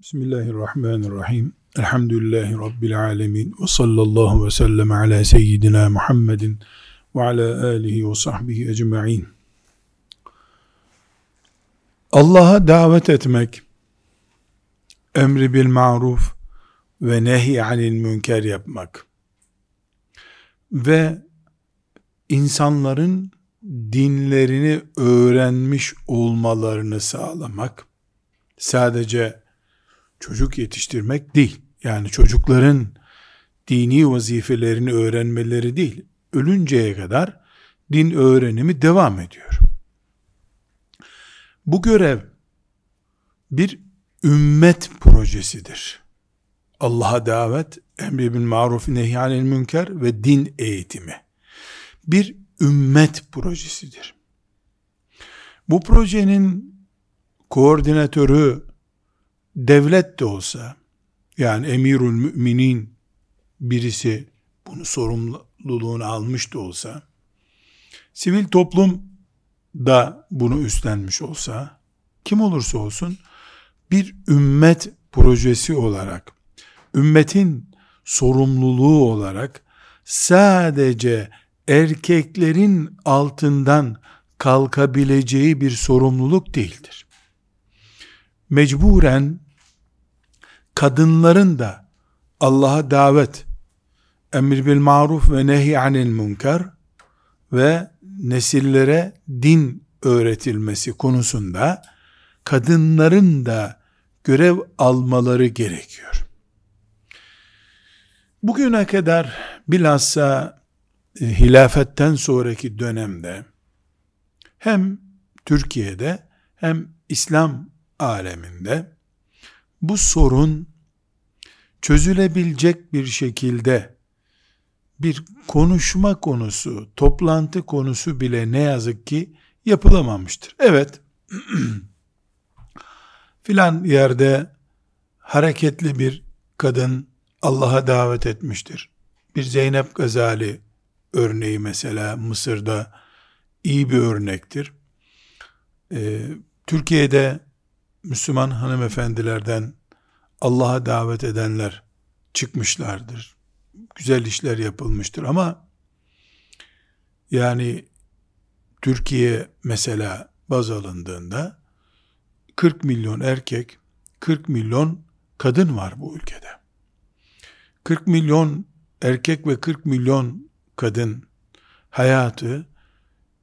Bismillahirrahmanirrahim. Elhamdülillahi Rabbil alemin. Ve sallallahu ve sellem ala seyyidina Muhammedin ve ala alihi ve sahbihi ecma'in. Allah'a davet etmek, emri bil maruf ve nehi anil münker yapmak ve insanların dinlerini öğrenmiş olmalarını sağlamak, sadece çocuk yetiştirmek değil. Yani çocukların dini vazifelerini öğrenmeleri değil. Ölünceye kadar din öğrenimi devam ediyor. Bu görev bir ümmet projesidir. Allah'a davet, emri bin maruf nehyanil münker ve din eğitimi. Bir ümmet projesidir. Bu projenin koordinatörü devlet de olsa, yani emirül müminin birisi bunu sorumluluğunu almış da olsa, sivil toplum da bunu üstlenmiş olsa, kim olursa olsun, bir ümmet projesi olarak, ümmetin sorumluluğu olarak, sadece erkeklerin altından kalkabileceği bir sorumluluk değildir. Mecburen kadınların da Allah'a davet, emir bil maruf ve nehi anil münker ve nesillere din öğretilmesi konusunda kadınların da görev almaları gerekiyor. Bugüne kadar bilhassa e, hilafetten sonraki dönemde hem Türkiye'de hem İslam aleminde bu sorun çözülebilecek bir şekilde bir konuşma konusu, toplantı konusu bile ne yazık ki yapılamamıştır. Evet, filan yerde hareketli bir kadın Allah'a davet etmiştir. Bir Zeynep Gazali örneği mesela Mısır'da iyi bir örnektir. Ee, Türkiye'de Müslüman hanımefendilerden Allah'a davet edenler çıkmışlardır. Güzel işler yapılmıştır ama yani Türkiye mesela baz alındığında 40 milyon erkek, 40 milyon kadın var bu ülkede. 40 milyon erkek ve 40 milyon kadın hayatı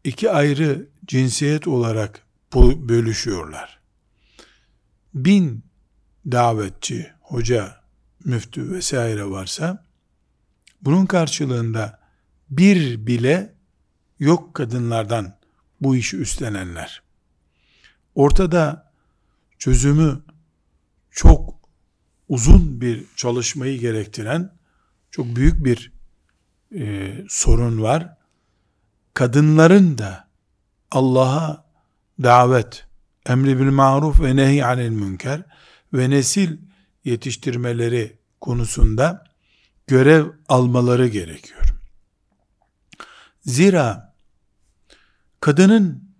iki ayrı cinsiyet olarak bölüşüyorlar bin davetçi, hoca, müftü vesaire varsa bunun karşılığında bir bile yok kadınlardan bu işi üstlenenler. Ortada çözümü çok uzun bir çalışmayı gerektiren çok büyük bir e, sorun var. Kadınların da Allah'a davet, emri bil maruf ve nehy anil münker ve nesil yetiştirmeleri konusunda görev almaları gerekiyor. Zira kadının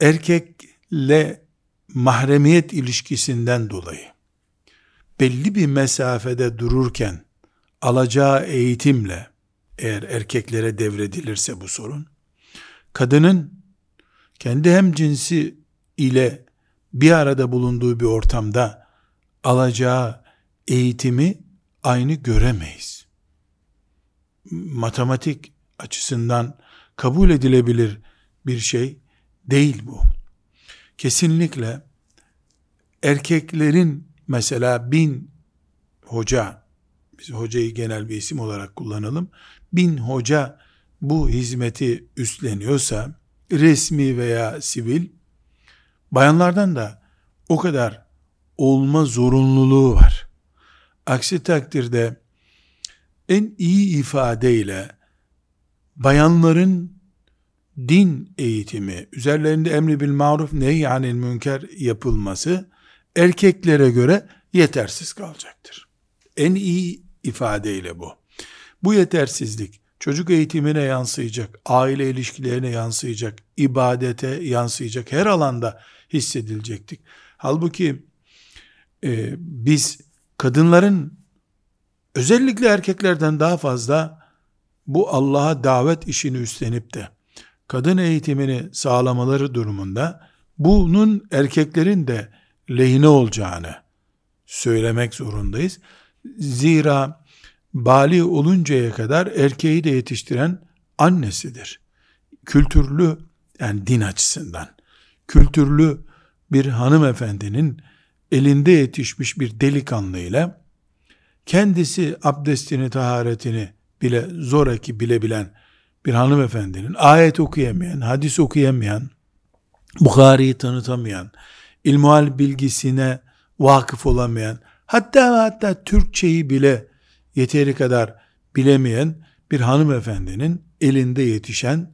erkekle mahremiyet ilişkisinden dolayı belli bir mesafede dururken alacağı eğitimle eğer erkeklere devredilirse bu sorun kadının kendi hem cinsi ile bir arada bulunduğu bir ortamda alacağı eğitimi aynı göremeyiz. Matematik açısından kabul edilebilir bir şey değil bu. Kesinlikle erkeklerin mesela bin hoca, biz hocayı genel bir isim olarak kullanalım, bin hoca bu hizmeti üstleniyorsa, resmi veya sivil, bayanlardan da o kadar olma zorunluluğu var. Aksi takdirde en iyi ifadeyle bayanların din eğitimi, üzerlerinde emri bil maruf nehyanil münker yapılması erkeklere göre yetersiz kalacaktır. En iyi ifadeyle bu. Bu yetersizlik çocuk eğitimine yansıyacak, aile ilişkilerine yansıyacak, ibadete yansıyacak, her alanda hissedilecektik. Halbuki e, biz kadınların özellikle erkeklerden daha fazla bu Allah'a davet işini üstlenip de kadın eğitimini sağlamaları durumunda bunun erkeklerin de lehine olacağını söylemek zorundayız. Zira bali oluncaya kadar erkeği de yetiştiren annesidir. Kültürlü yani din açısından kültürlü bir hanımefendinin elinde yetişmiş bir delikanlıyla kendisi abdestini, taharetini bile zoraki bilebilen bir hanımefendinin ayet okuyamayan, hadis okuyamayan, Bukhari'yi tanıtamayan, ilmuhal bilgisine vakıf olamayan, hatta hatta Türkçeyi bile yeteri kadar bilemeyen bir hanımefendinin elinde yetişen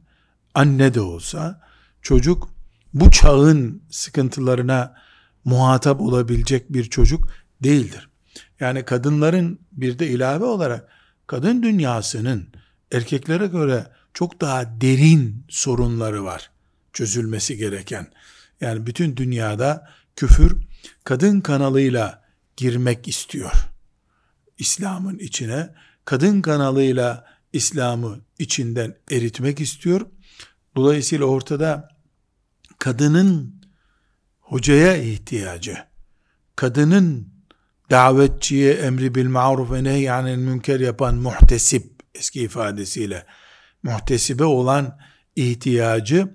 anne de olsa çocuk bu çağın sıkıntılarına muhatap olabilecek bir çocuk değildir. Yani kadınların bir de ilave olarak kadın dünyasının erkeklere göre çok daha derin sorunları var çözülmesi gereken. Yani bütün dünyada küfür kadın kanalıyla girmek istiyor. İslam'ın içine kadın kanalıyla İslam'ı içinden eritmek istiyor. Dolayısıyla ortada kadının hocaya ihtiyacı, kadının davetçiye emri bil maruf ve nehyanil münker yapan muhtesip eski ifadesiyle muhtesibe olan ihtiyacı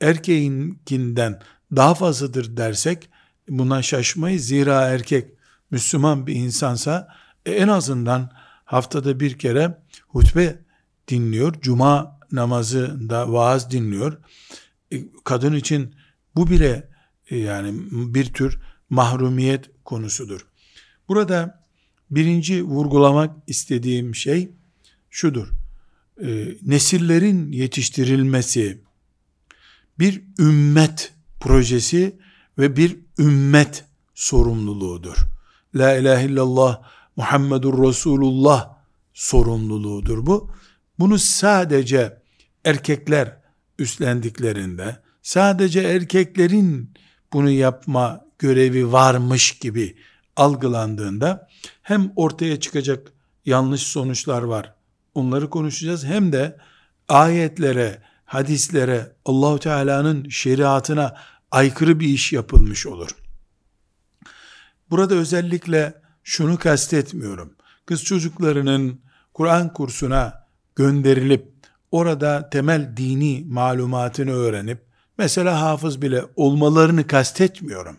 erkeğinkinden daha fazladır dersek buna şaşmayız. Zira erkek Müslüman bir insansa e, en azından haftada bir kere hutbe dinliyor. Cuma namazında vaaz dinliyor. E, kadın için bu bile e, yani bir tür mahrumiyet konusudur. Burada birinci vurgulamak istediğim şey şudur. Nesillerin yetiştirilmesi bir ümmet projesi ve bir ümmet sorumluluğudur. La ilahe illallah Muhammedur Resulullah sorumluluğudur bu. Bunu sadece erkekler üstlendiklerinde, sadece erkeklerin bunu yapma görevi varmış gibi algılandığında hem ortaya çıkacak yanlış sonuçlar var. Onları konuşacağız. Hem de ayetlere, hadislere, Allahu Teala'nın şeriatına aykırı bir iş yapılmış olur. Burada özellikle şunu kastetmiyorum. Kız çocuklarının Kur'an kursuna gönderilip orada temel dini malumatını öğrenip mesela hafız bile olmalarını kastetmiyorum.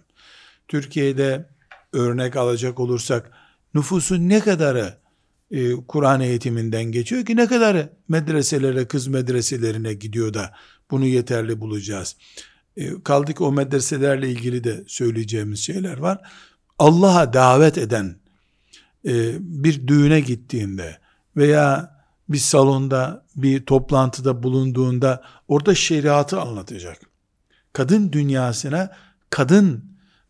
Türkiye'de örnek alacak olursak nüfusun ne kadarı e, Kur'an eğitiminden geçiyor ki ne kadarı medreselere, kız medreselerine gidiyor da bunu yeterli bulacağız. E, kaldı ki o medreselerle ilgili de söyleyeceğimiz şeyler var. Allah'a davet eden e, bir düğüne gittiğinde veya bir salonda bir toplantıda bulunduğunda orada şeriatı anlatacak. Kadın dünyasına kadın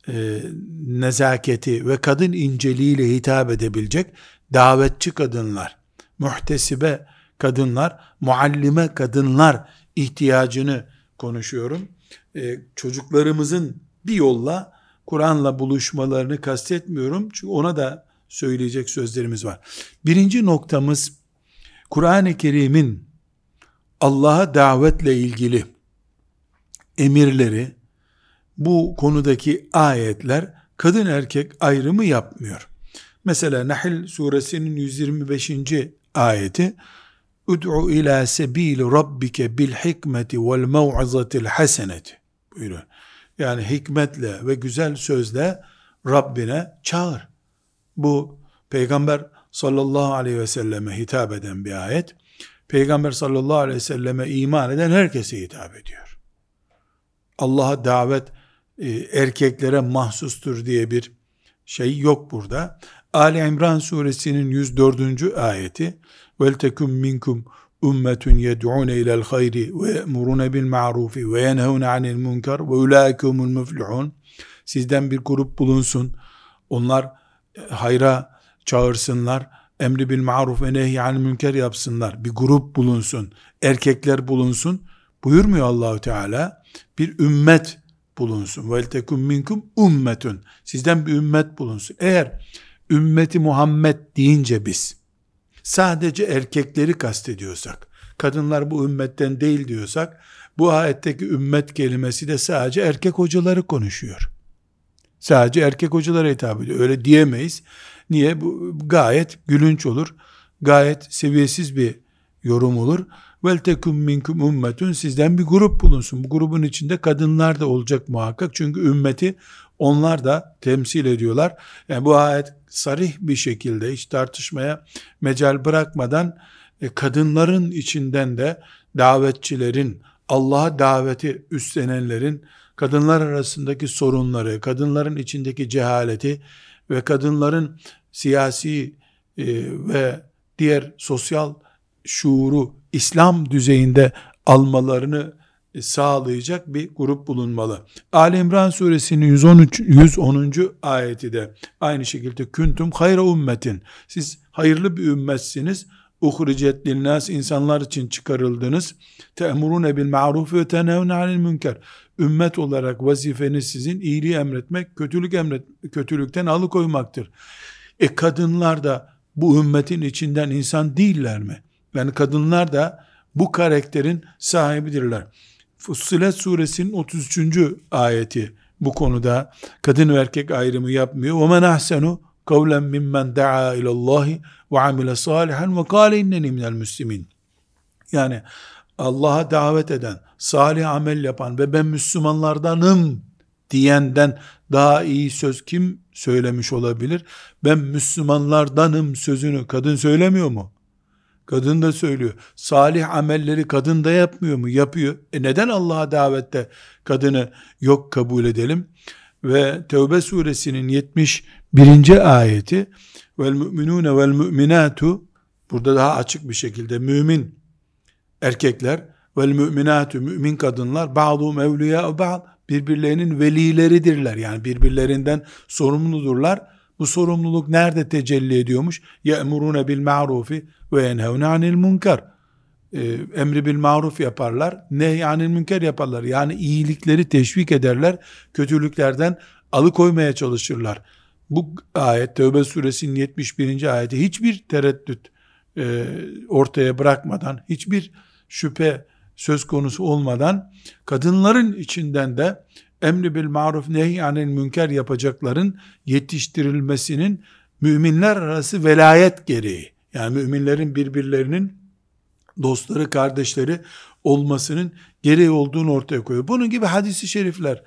e, nezaketi ve kadın inceliğiyle hitap edebilecek davetçi kadınlar, muhtesibe kadınlar, muallime kadınlar ihtiyacını konuşuyorum. E, çocuklarımızın bir yolla Kur'an'la buluşmalarını kastetmiyorum. Çünkü ona da söyleyecek sözlerimiz var. Birinci noktamız Kur'an-ı Kerim'in Allah'a davetle ilgili emirleri bu konudaki ayetler kadın erkek ayrımı yapmıyor. Mesela Nahl suresinin 125. ayeti Ud'u ila sebil rabbike bil hikmeti vel mev'izatil haseneti buyuruyor. Yani hikmetle ve güzel sözle Rabbine çağır. Bu peygamber sallallahu aleyhi ve selleme hitap eden bir ayet. Peygamber sallallahu aleyhi ve selleme iman eden herkese hitap ediyor. Allah'a davet e, erkeklere mahsustur diye bir şey yok burada. Ali İmran suresinin 104. ayeti vel tekum ummetun yed'un ila'l hayri ve yemurun bil ma'ruf ve yenhevun anil munkar ve ulaikumul muflihun sizden bir grup bulunsun onlar e, hayra çağırsınlar emri bil maruf ve nehy anil münker yapsınlar bir grup bulunsun erkekler bulunsun buyurmuyor Allahü Teala bir ümmet bulunsun. Vel tekum minkum ummetun. Sizden bir ümmet bulunsun. Eğer ümmeti Muhammed deyince biz sadece erkekleri kastediyorsak, kadınlar bu ümmetten değil diyorsak, bu ayetteki ümmet kelimesi de sadece erkek hocaları konuşuyor. Sadece erkek hocalara hitap ediyor. Öyle diyemeyiz. Niye? Bu gayet gülünç olur. Gayet seviyesiz bir yorum olur. Vel tekum minkum ummetun sizden bir grup bulunsun. Bu grubun içinde kadınlar da olacak muhakkak. Çünkü ümmeti onlar da temsil ediyorlar. Yani bu ayet sarih bir şekilde hiç tartışmaya mecal bırakmadan e, kadınların içinden de davetçilerin, Allah'a daveti üstlenenlerin kadınlar arasındaki sorunları, kadınların içindeki cehaleti ve kadınların siyasi e, ve diğer sosyal şuuru İslam düzeyinde almalarını sağlayacak bir grup bulunmalı. Ali İmran suresinin 113 110. ayeti de aynı şekilde küntüm hayra ümmetin. Siz hayırlı bir ümmetsiniz. Uhricet linnas insanlar için çıkarıldınız. Te'murune bil ma'ruf ve tenevne anil münker. Ümmet olarak vazifeniz sizin iyiliği emretmek, kötülük emret kötülükten alıkoymaktır. E kadınlar da bu ümmetin içinden insan değiller mi? Yani kadınlar da bu karakterin sahibidirler. Fussilet suresinin 33. ayeti bu konuda kadın ve erkek ayrımı yapmıyor. وَمَنْ أَحْسَنُ قَوْلًا مِمَّنْ دَعَا إِلَى اللّٰهِ وَعَمِلَ صَالِحًا وَقَالَ اِنَّنِي مِنَ الْمُسْلِمِينَ Yani Allah'a davet eden, salih amel yapan ve ben Müslümanlardanım diyenden daha iyi söz kim söylemiş olabilir? Ben Müslümanlardanım sözünü kadın söylemiyor mu? Kadın da söylüyor. Salih amelleri kadın da yapmıyor mu? Yapıyor. E neden Allah'a davette kadını yok kabul edelim? Ve Tevbe suresinin 71. ayeti vel müminune vel müminatu burada daha açık bir şekilde mümin erkekler vel müminatu mümin kadınlar ba'du evliya ba'd birbirlerinin velileridirler. Yani birbirlerinden sorumludurlar. Bu sorumluluk nerede tecelli ediyormuş? Ye'murune bil ma'rufi ve yenhevne anil munkar. Ee, emri bil maruf yaparlar. Nehy anil münker yaparlar. Yani iyilikleri teşvik ederler. Kötülüklerden alıkoymaya çalışırlar. Bu ayet Tevbe suresinin 71. ayeti hiçbir tereddüt e, ortaya bırakmadan, hiçbir şüphe söz konusu olmadan kadınların içinden de emri bil maruf nehy anil münker yapacakların yetiştirilmesinin müminler arası velayet gereği yani müminlerin birbirlerinin dostları, kardeşleri olmasının gereği olduğunu ortaya koyuyor. Bunun gibi hadisi şerifler,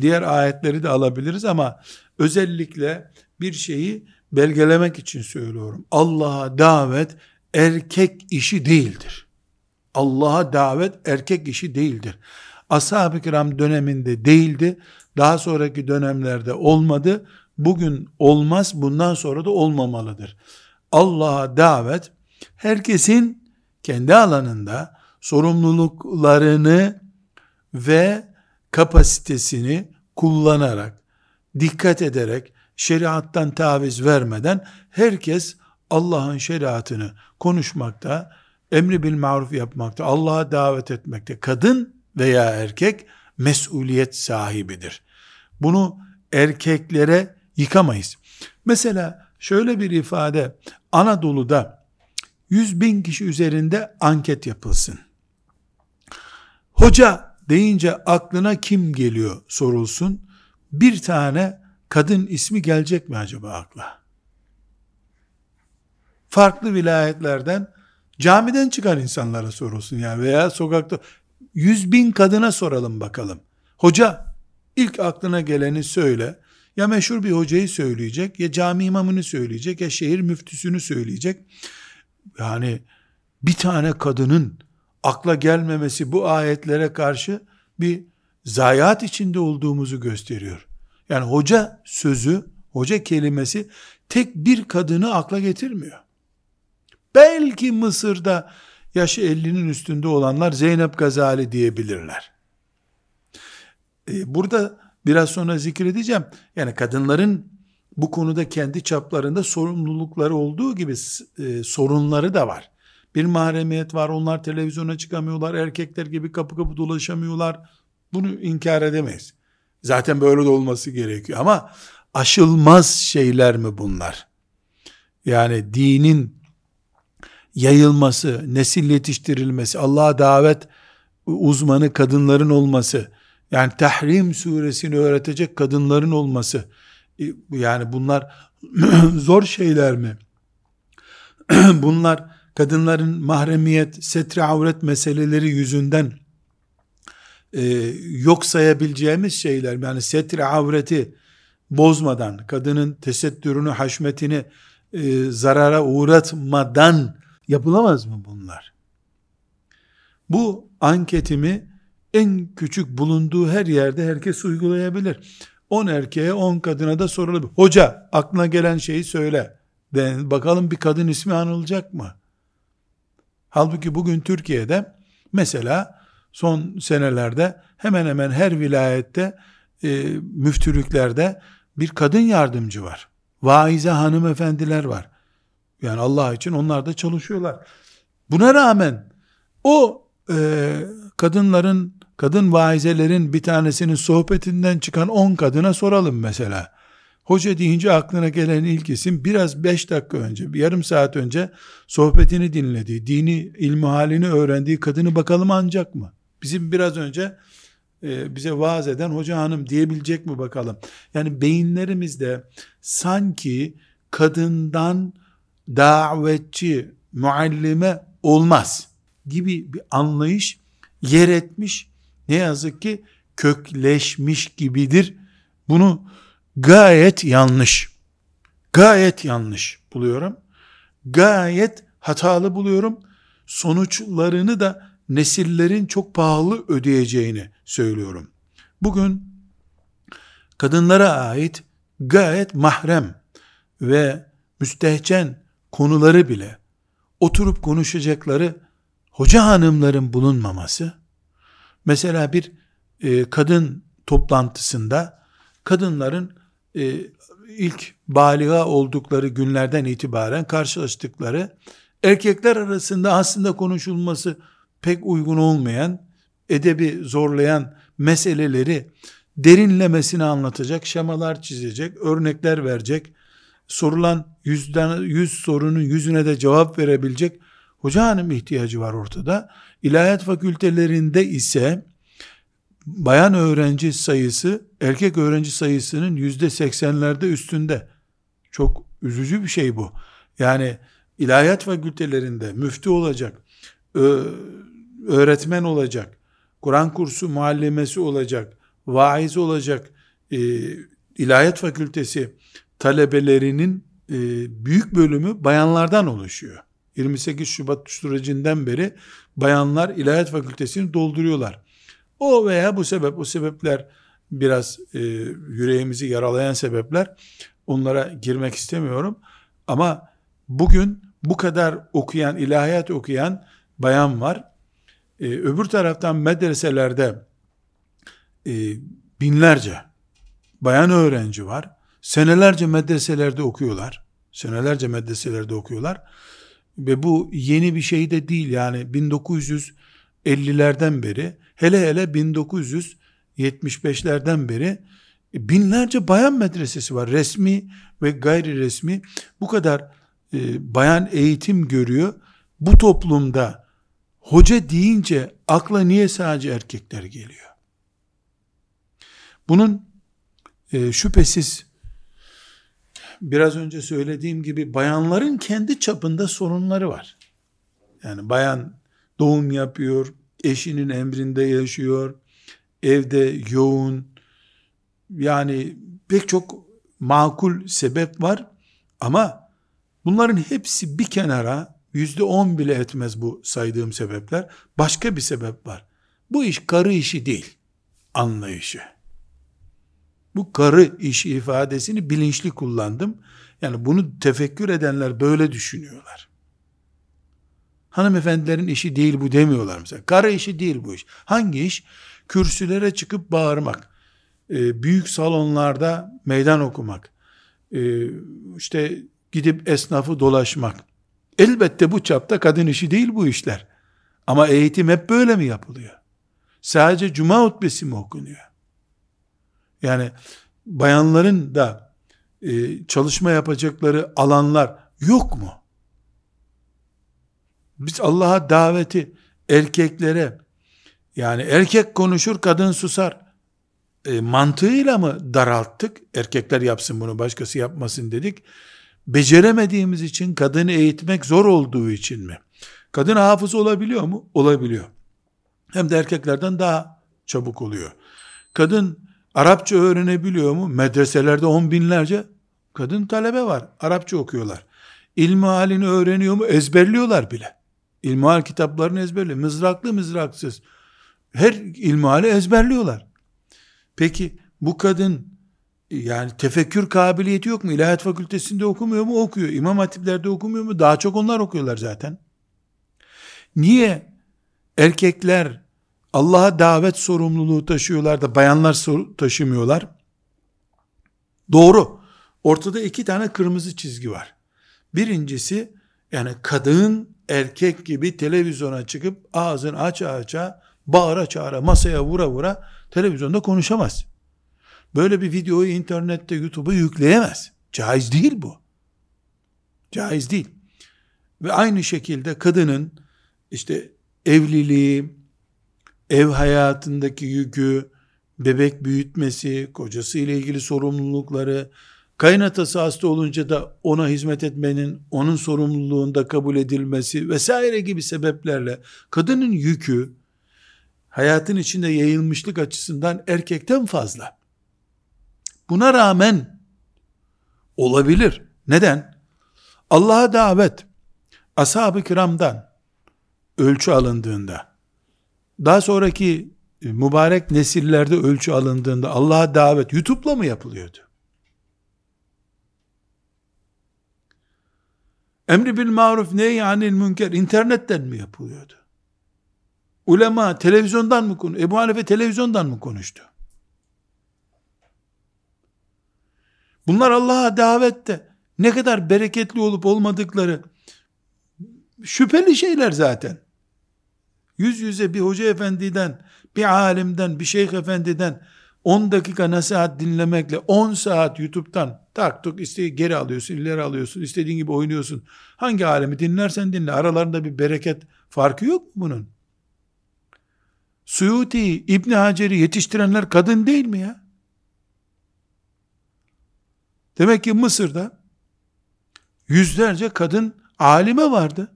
diğer ayetleri de alabiliriz ama özellikle bir şeyi belgelemek için söylüyorum. Allah'a davet erkek işi değildir. Allah'a davet erkek işi değildir. Ashab-ı kiram döneminde değildi. Daha sonraki dönemlerde olmadı. Bugün olmaz, bundan sonra da olmamalıdır. Allah'a davet herkesin kendi alanında sorumluluklarını ve kapasitesini kullanarak, dikkat ederek, şeriattan taviz vermeden herkes Allah'ın şeriatını konuşmakta, emri bil maruf yapmakta, Allah'a davet etmekte, kadın veya erkek mesuliyet sahibidir. Bunu erkeklere yıkamayız. Mesela Şöyle bir ifade, Anadolu'da 100 bin kişi üzerinde anket yapılsın. Hoca deyince aklına kim geliyor sorulsun. Bir tane kadın ismi gelecek mi acaba akla? Farklı vilayetlerden camiden çıkan insanlara sorulsun yani veya sokakta yüz bin kadına soralım bakalım. Hoca ilk aklına geleni söyle. Ya meşhur bir hocayı söyleyecek, ya cami imamını söyleyecek, ya şehir müftüsünü söyleyecek. Yani bir tane kadının akla gelmemesi bu ayetlere karşı bir zayiat içinde olduğumuzu gösteriyor. Yani hoca sözü, hoca kelimesi tek bir kadını akla getirmiyor. Belki Mısır'da yaşı 50'nin üstünde olanlar Zeynep Gazali diyebilirler. Ee, burada biraz sonra zikredeceğim. Yani kadınların bu konuda kendi çaplarında sorumlulukları olduğu gibi e, sorunları da var. Bir mahremiyet var. Onlar televizyona çıkamıyorlar. Erkekler gibi kapı kapı dolaşamıyorlar. Bunu inkar edemeyiz. Zaten böyle de olması gerekiyor ama aşılmaz şeyler mi bunlar? Yani dinin yayılması, nesil yetiştirilmesi, Allah'a davet uzmanı kadınların olması, yani Tahrim suresini öğretecek kadınların olması, e, yani bunlar zor şeyler mi? bunlar kadınların mahremiyet, setri avret meseleleri yüzünden e, yok sayabileceğimiz şeyler. Yani setri avreti bozmadan, kadının tesettürünü, haşmetini e, zarara uğratmadan yapılamaz mı bunlar? Bu anketimi en küçük bulunduğu her yerde herkes uygulayabilir. 10 erkeğe 10 kadına da sorulabilir. Hoca aklına gelen şeyi söyle. De, bakalım bir kadın ismi anılacak mı? Halbuki bugün Türkiye'de mesela son senelerde hemen hemen her vilayette e, müftülüklerde bir kadın yardımcı var. Vaize hanımefendiler var. Yani Allah için onlar da çalışıyorlar. Buna rağmen o e, kadınların, kadın vaizelerin bir tanesinin sohbetinden çıkan on kadına soralım mesela. Hoca deyince aklına gelen ilk isim biraz beş dakika önce, bir yarım saat önce sohbetini dinlediği, dini, ilmi halini öğrendiği kadını bakalım ancak mı? Bizim biraz önce e, bize vaaz eden hoca hanım diyebilecek mi bakalım? Yani beyinlerimizde sanki kadından davetçi, muallime olmaz gibi bir anlayış yer etmiş. Ne yazık ki kökleşmiş gibidir. Bunu gayet yanlış. Gayet yanlış buluyorum. Gayet hatalı buluyorum. Sonuçlarını da nesillerin çok pahalı ödeyeceğini söylüyorum. Bugün kadınlara ait gayet mahrem ve müstehcen konuları bile oturup konuşacakları hoca hanımların bulunmaması, mesela bir e, kadın toplantısında kadınların e, ilk baliga oldukları günlerden itibaren karşılaştıkları erkekler arasında aslında konuşulması pek uygun olmayan, edebi zorlayan meseleleri derinlemesine anlatacak, şemalar çizecek, örnekler verecek, sorulan yüzden, yüz sorunun yüzüne de cevap verebilecek hoca hanım ihtiyacı var ortada. İlahiyat fakültelerinde ise bayan öğrenci sayısı erkek öğrenci sayısının yüzde seksenlerde üstünde. Çok üzücü bir şey bu. Yani ilahiyat fakültelerinde müftü olacak, öğretmen olacak, Kur'an kursu muallimesi olacak, vaiz olacak, e, ilahiyat fakültesi talebelerinin e, büyük bölümü bayanlardan oluşuyor. 28 Şubat sürecinden beri bayanlar ilahiyat fakültesini dolduruyorlar. O veya bu sebep, o sebepler biraz e, yüreğimizi yaralayan sebepler. Onlara girmek istemiyorum. Ama bugün bu kadar okuyan, ilahiyat okuyan bayan var. E, öbür taraftan medreselerde e, binlerce bayan öğrenci var. Senelerce medreselerde okuyorlar. Senelerce medreselerde okuyorlar. Ve bu yeni bir şey de değil. Yani 1950'lerden beri hele hele 1975'lerden beri binlerce bayan medresesi var. Resmi ve gayri resmi bu kadar e, bayan eğitim görüyor. Bu toplumda hoca deyince akla niye sadece erkekler geliyor? Bunun e, şüphesiz biraz önce söylediğim gibi bayanların kendi çapında sorunları var. Yani bayan doğum yapıyor, eşinin emrinde yaşıyor, evde yoğun, yani pek çok makul sebep var ama bunların hepsi bir kenara yüzde on bile etmez bu saydığım sebepler. Başka bir sebep var. Bu iş karı işi değil, anlayışı. Bu karı işi ifadesini bilinçli kullandım. Yani bunu tefekkür edenler böyle düşünüyorlar. Hanımefendilerin işi değil bu demiyorlar mesela. Karı işi değil bu iş. Hangi iş? Kürsülere çıkıp bağırmak. Ee, büyük salonlarda meydan okumak. Ee, işte gidip esnafı dolaşmak. Elbette bu çapta kadın işi değil bu işler. Ama eğitim hep böyle mi yapılıyor? Sadece cuma hutbesi mi okunuyor? Yani bayanların da e, çalışma yapacakları alanlar yok mu? Biz Allah'a daveti erkeklere yani erkek konuşur kadın susar e, mantığıyla mı daralttık? Erkekler yapsın bunu başkası yapmasın dedik. Beceremediğimiz için kadını eğitmek zor olduğu için mi? Kadın hafız olabiliyor mu? Olabiliyor. Hem de erkeklerden daha çabuk oluyor. Kadın Arapça öğrenebiliyor mu? Medreselerde on binlerce kadın talebe var. Arapça okuyorlar. İlmi halini öğreniyor mu? Ezberliyorlar bile. İlmihal kitaplarını ezberliyor. Mızraklı mızraksız. Her ilmihali ezberliyorlar. Peki bu kadın yani tefekkür kabiliyeti yok mu? İlahiyat fakültesinde okumuyor mu? Okuyor. İmam hatiplerde okumuyor mu? Daha çok onlar okuyorlar zaten. Niye erkekler Allah'a davet sorumluluğu taşıyorlar da bayanlar taşımıyorlar? Doğru. Ortada iki tane kırmızı çizgi var. Birincisi yani kadın erkek gibi televizyona çıkıp ağzını aç aça bağıra çağıra masaya vura vura televizyonda konuşamaz. Böyle bir videoyu internette YouTube'a yükleyemez. Caiz değil bu. Caiz değil. Ve aynı şekilde kadının işte evliliği, ev hayatındaki yükü, bebek büyütmesi, kocası ile ilgili sorumlulukları, kaynatası hasta olunca da ona hizmet etmenin, onun sorumluluğunda kabul edilmesi vesaire gibi sebeplerle kadının yükü hayatın içinde yayılmışlık açısından erkekten fazla. Buna rağmen olabilir. Neden? Allah'a davet ashab-ı kiramdan ölçü alındığında daha sonraki mübarek nesillerde ölçü alındığında Allah'a davet YouTube'la mı yapılıyordu? Emri bil maruf neyi anil münker internetten mi yapılıyordu? Ulema televizyondan mı konu? Ebu Hanife televizyondan mı konuştu? Bunlar Allah'a davette ne kadar bereketli olup olmadıkları şüpheli şeyler zaten. Yüz yüze bir hoca efendiden, bir alimden, bir şeyh efendiden 10 dakika nasihat dinlemekle 10 saat YouTube'dan tak tuk iste geri alıyorsun, ileri alıyorsun, istediğin gibi oynuyorsun. Hangi alemi dinlersen dinle. Aralarında bir bereket farkı yok mu bunun? Suyuti, İbn Hacer'i yetiştirenler kadın değil mi ya? Demek ki Mısır'da yüzlerce kadın alime vardı.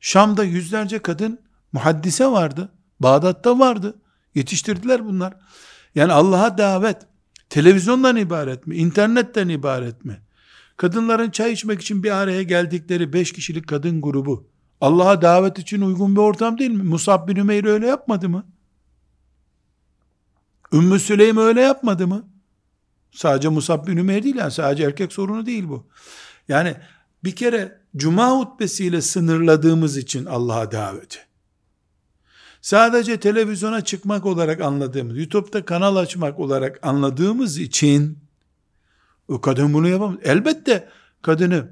Şam'da yüzlerce kadın muhaddise vardı. Bağdat'ta vardı. Yetiştirdiler bunlar. Yani Allah'a davet televizyondan ibaret mi? İnternetten ibaret mi? Kadınların çay içmek için bir araya geldikleri beş kişilik kadın grubu Allah'a davet için uygun bir ortam değil mi? Musab bin Ümeyr öyle yapmadı mı? Ümmü Süleym öyle yapmadı mı? Sadece Musab bin Ümeyr değil yani sadece erkek sorunu değil bu. Yani bir kere cuma hutbesiyle sınırladığımız için Allah'a daveti. Sadece televizyona çıkmak olarak anladığımız, YouTube'da kanal açmak olarak anladığımız için o kadın bunu yapamaz. Elbette kadını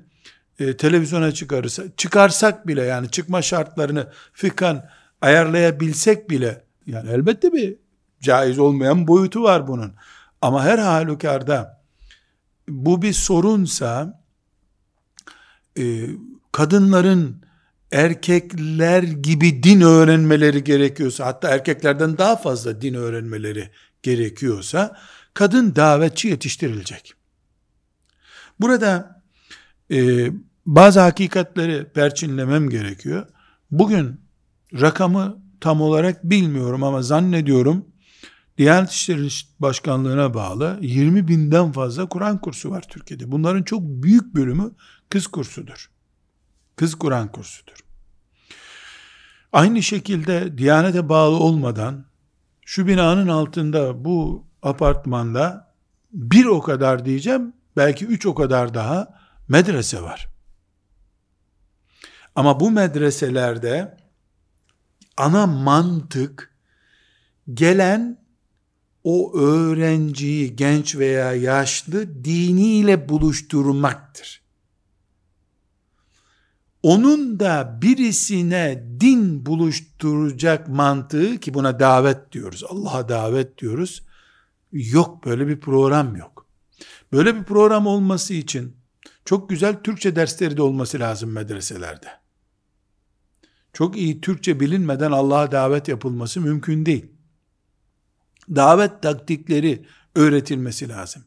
e, televizyona çıkarırsa, çıkarsak bile yani çıkma şartlarını fıkhan ayarlayabilsek bile yani elbette bir caiz olmayan boyutu var bunun. Ama her halükarda bu bir sorunsa e, kadınların erkekler gibi din öğrenmeleri gerekiyorsa hatta erkeklerden daha fazla din öğrenmeleri gerekiyorsa kadın davetçi yetiştirilecek. Burada e, bazı hakikatleri perçinlemem gerekiyor. Bugün rakamı tam olarak bilmiyorum ama zannediyorum Diyanet İşleri Başkanlığı'na bağlı 20 binden fazla Kur'an kursu var Türkiye'de. Bunların çok büyük bölümü kız kursudur. Kız Kur'an kursudur. Aynı şekilde Diyanete bağlı olmadan şu binanın altında bu apartmanda bir o kadar diyeceğim belki üç o kadar daha medrese var. Ama bu medreselerde ana mantık gelen o öğrenciyi genç veya yaşlı diniyle buluşturmaktır. Onun da birisine din buluşturacak mantığı ki buna davet diyoruz. Allah'a davet diyoruz. Yok böyle bir program yok. Böyle bir program olması için çok güzel Türkçe dersleri de olması lazım medreselerde. Çok iyi Türkçe bilinmeden Allah'a davet yapılması mümkün değil. Davet taktikleri öğretilmesi lazım.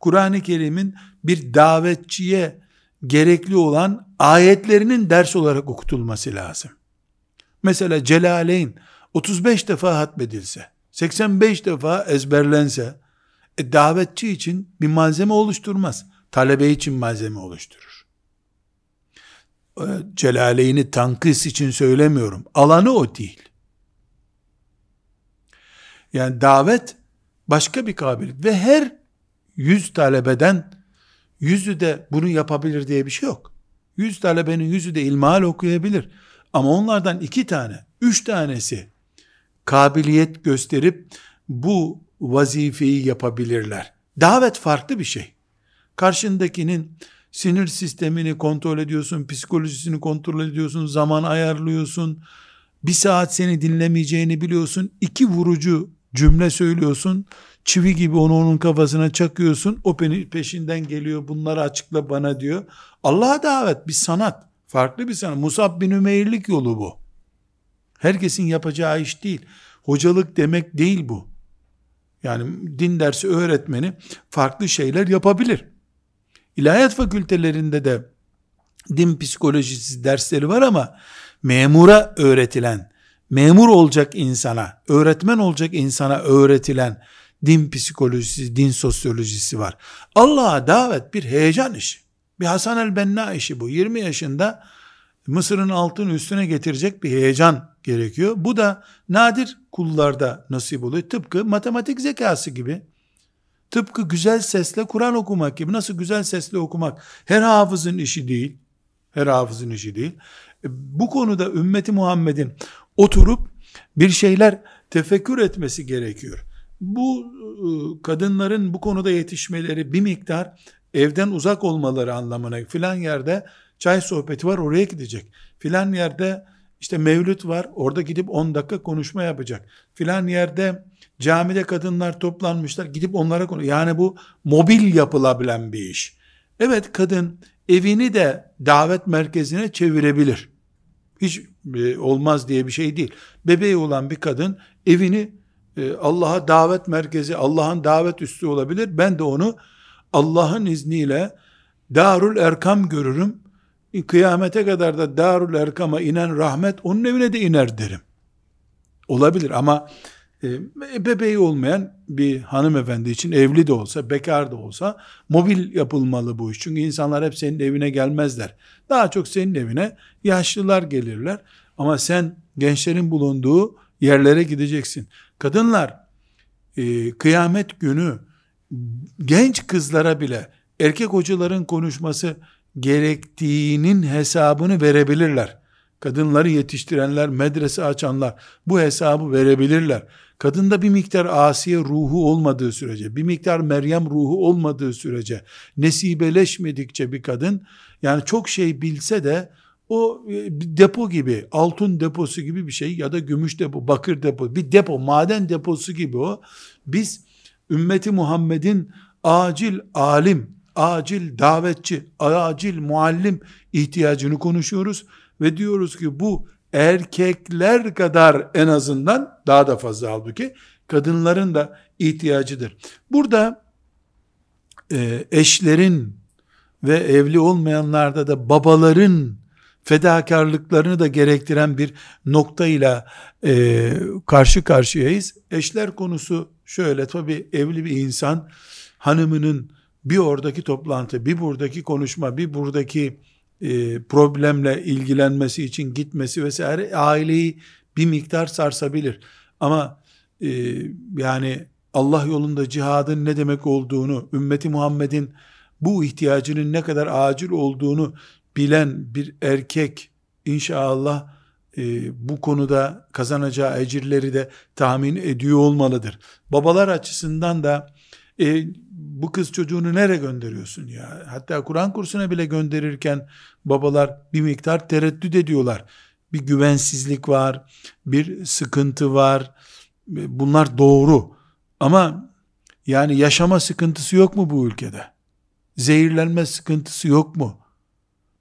Kur'an-ı Kerim'in bir davetçiye gerekli olan ayetlerinin ders olarak okutulması lazım. Mesela Celaleyn 35 defa hatmedilse, 85 defa ezberlense, e, davetçi için bir malzeme oluşturmaz. Talebe için malzeme oluşturur. E, Celaleyn'i tankis için söylemiyorum. Alanı o değil. Yani davet başka bir kabiliyet ve her yüz talebeden yüzü de bunu yapabilir diye bir şey yok. Yüz talebenin yüzü de ilmihal okuyabilir. Ama onlardan iki tane, üç tanesi kabiliyet gösterip bu vazifeyi yapabilirler. Davet farklı bir şey. Karşındakinin sinir sistemini kontrol ediyorsun, psikolojisini kontrol ediyorsun, zaman ayarlıyorsun. Bir saat seni dinlemeyeceğini biliyorsun. iki vurucu cümle söylüyorsun. Çivi gibi onu onun kafasına çakıyorsun. O peşinden geliyor. Bunları açıkla bana diyor. Allah'a davet bir sanat. Farklı bir sanat. Musab bin Ümeyr'lik yolu bu. Herkesin yapacağı iş değil. Hocalık demek değil bu. Yani din dersi öğretmeni farklı şeyler yapabilir. İlahiyat fakültelerinde de din psikolojisi dersleri var ama memura öğretilen, memur olacak insana, öğretmen olacak insana öğretilen din psikolojisi, din sosyolojisi var. Allah'a davet bir heyecan işi. Bir Hasan el-Benna işi bu. 20 yaşında Mısır'ın altını üstüne getirecek bir heyecan gerekiyor. Bu da nadir kullarda nasip oluyor. Tıpkı matematik zekası gibi. Tıpkı güzel sesle Kur'an okumak gibi. Nasıl güzel sesle okumak her hafızın işi değil. Her hafızın işi değil. E, bu konuda ümmeti Muhammed'in oturup bir şeyler tefekkür etmesi gerekiyor. Bu e, kadınların bu konuda yetişmeleri bir miktar evden uzak olmaları anlamına filan yerde çay sohbeti var oraya gidecek. Filan yerde işte mevlüt var orada gidip 10 dakika konuşma yapacak. Filan yerde camide kadınlar toplanmışlar gidip onlara konu. Yani bu mobil yapılabilen bir iş. Evet kadın evini de davet merkezine çevirebilir. Hiç e, olmaz diye bir şey değil. Bebeği olan bir kadın evini Allah'a davet merkezi, Allah'ın davet üstü olabilir. Ben de onu Allah'ın izniyle Darul Erkam görürüm. Kıyamete kadar da Darul Erkam'a inen rahmet onun evine de iner derim. Olabilir ama e, bebeği olmayan bir hanımefendi için evli de olsa, bekar da olsa mobil yapılmalı bu iş. Çünkü insanlar hep senin evine gelmezler. Daha çok senin evine yaşlılar gelirler. Ama sen gençlerin bulunduğu yerlere gideceksin. Kadınlar e, kıyamet günü genç kızlara bile erkek hocaların konuşması gerektiğinin hesabını verebilirler. Kadınları yetiştirenler, medrese açanlar bu hesabı verebilirler. Kadında bir miktar Asiye ruhu olmadığı sürece, bir miktar Meryem ruhu olmadığı sürece, nesibeleşmedikçe bir kadın, yani çok şey bilse de o e, depo gibi, altın deposu gibi bir şey ya da gümüş depo, bakır depo, bir depo, maden deposu gibi o. Biz ümmeti Muhammed'in acil alim, acil davetçi, acil muallim ihtiyacını konuşuyoruz ve diyoruz ki bu erkekler kadar en azından daha da fazla halbuki kadınların da ihtiyacıdır. Burada e, eşlerin ve evli olmayanlarda da babaların fedakarlıklarını da gerektiren bir noktayla e, karşı karşıyayız. Eşler konusu şöyle tabi evli bir insan hanımının bir oradaki toplantı, bir buradaki konuşma, bir buradaki e, problemle ilgilenmesi için gitmesi vesaire aileyi bir miktar sarsabilir. Ama e, yani Allah yolunda cihadın ne demek olduğunu, ümmeti Muhammed'in bu ihtiyacının ne kadar acil olduğunu bilen bir erkek inşallah e, bu konuda kazanacağı ecirleri de tahmin ediyor olmalıdır. Babalar açısından da e, bu kız çocuğunu nereye gönderiyorsun ya? Hatta Kur'an kursuna bile gönderirken babalar bir miktar tereddüt ediyorlar. Bir güvensizlik var, bir sıkıntı var. Bunlar doğru. Ama Yani yaşama sıkıntısı yok mu bu ülkede? Zehirlenme sıkıntısı yok mu?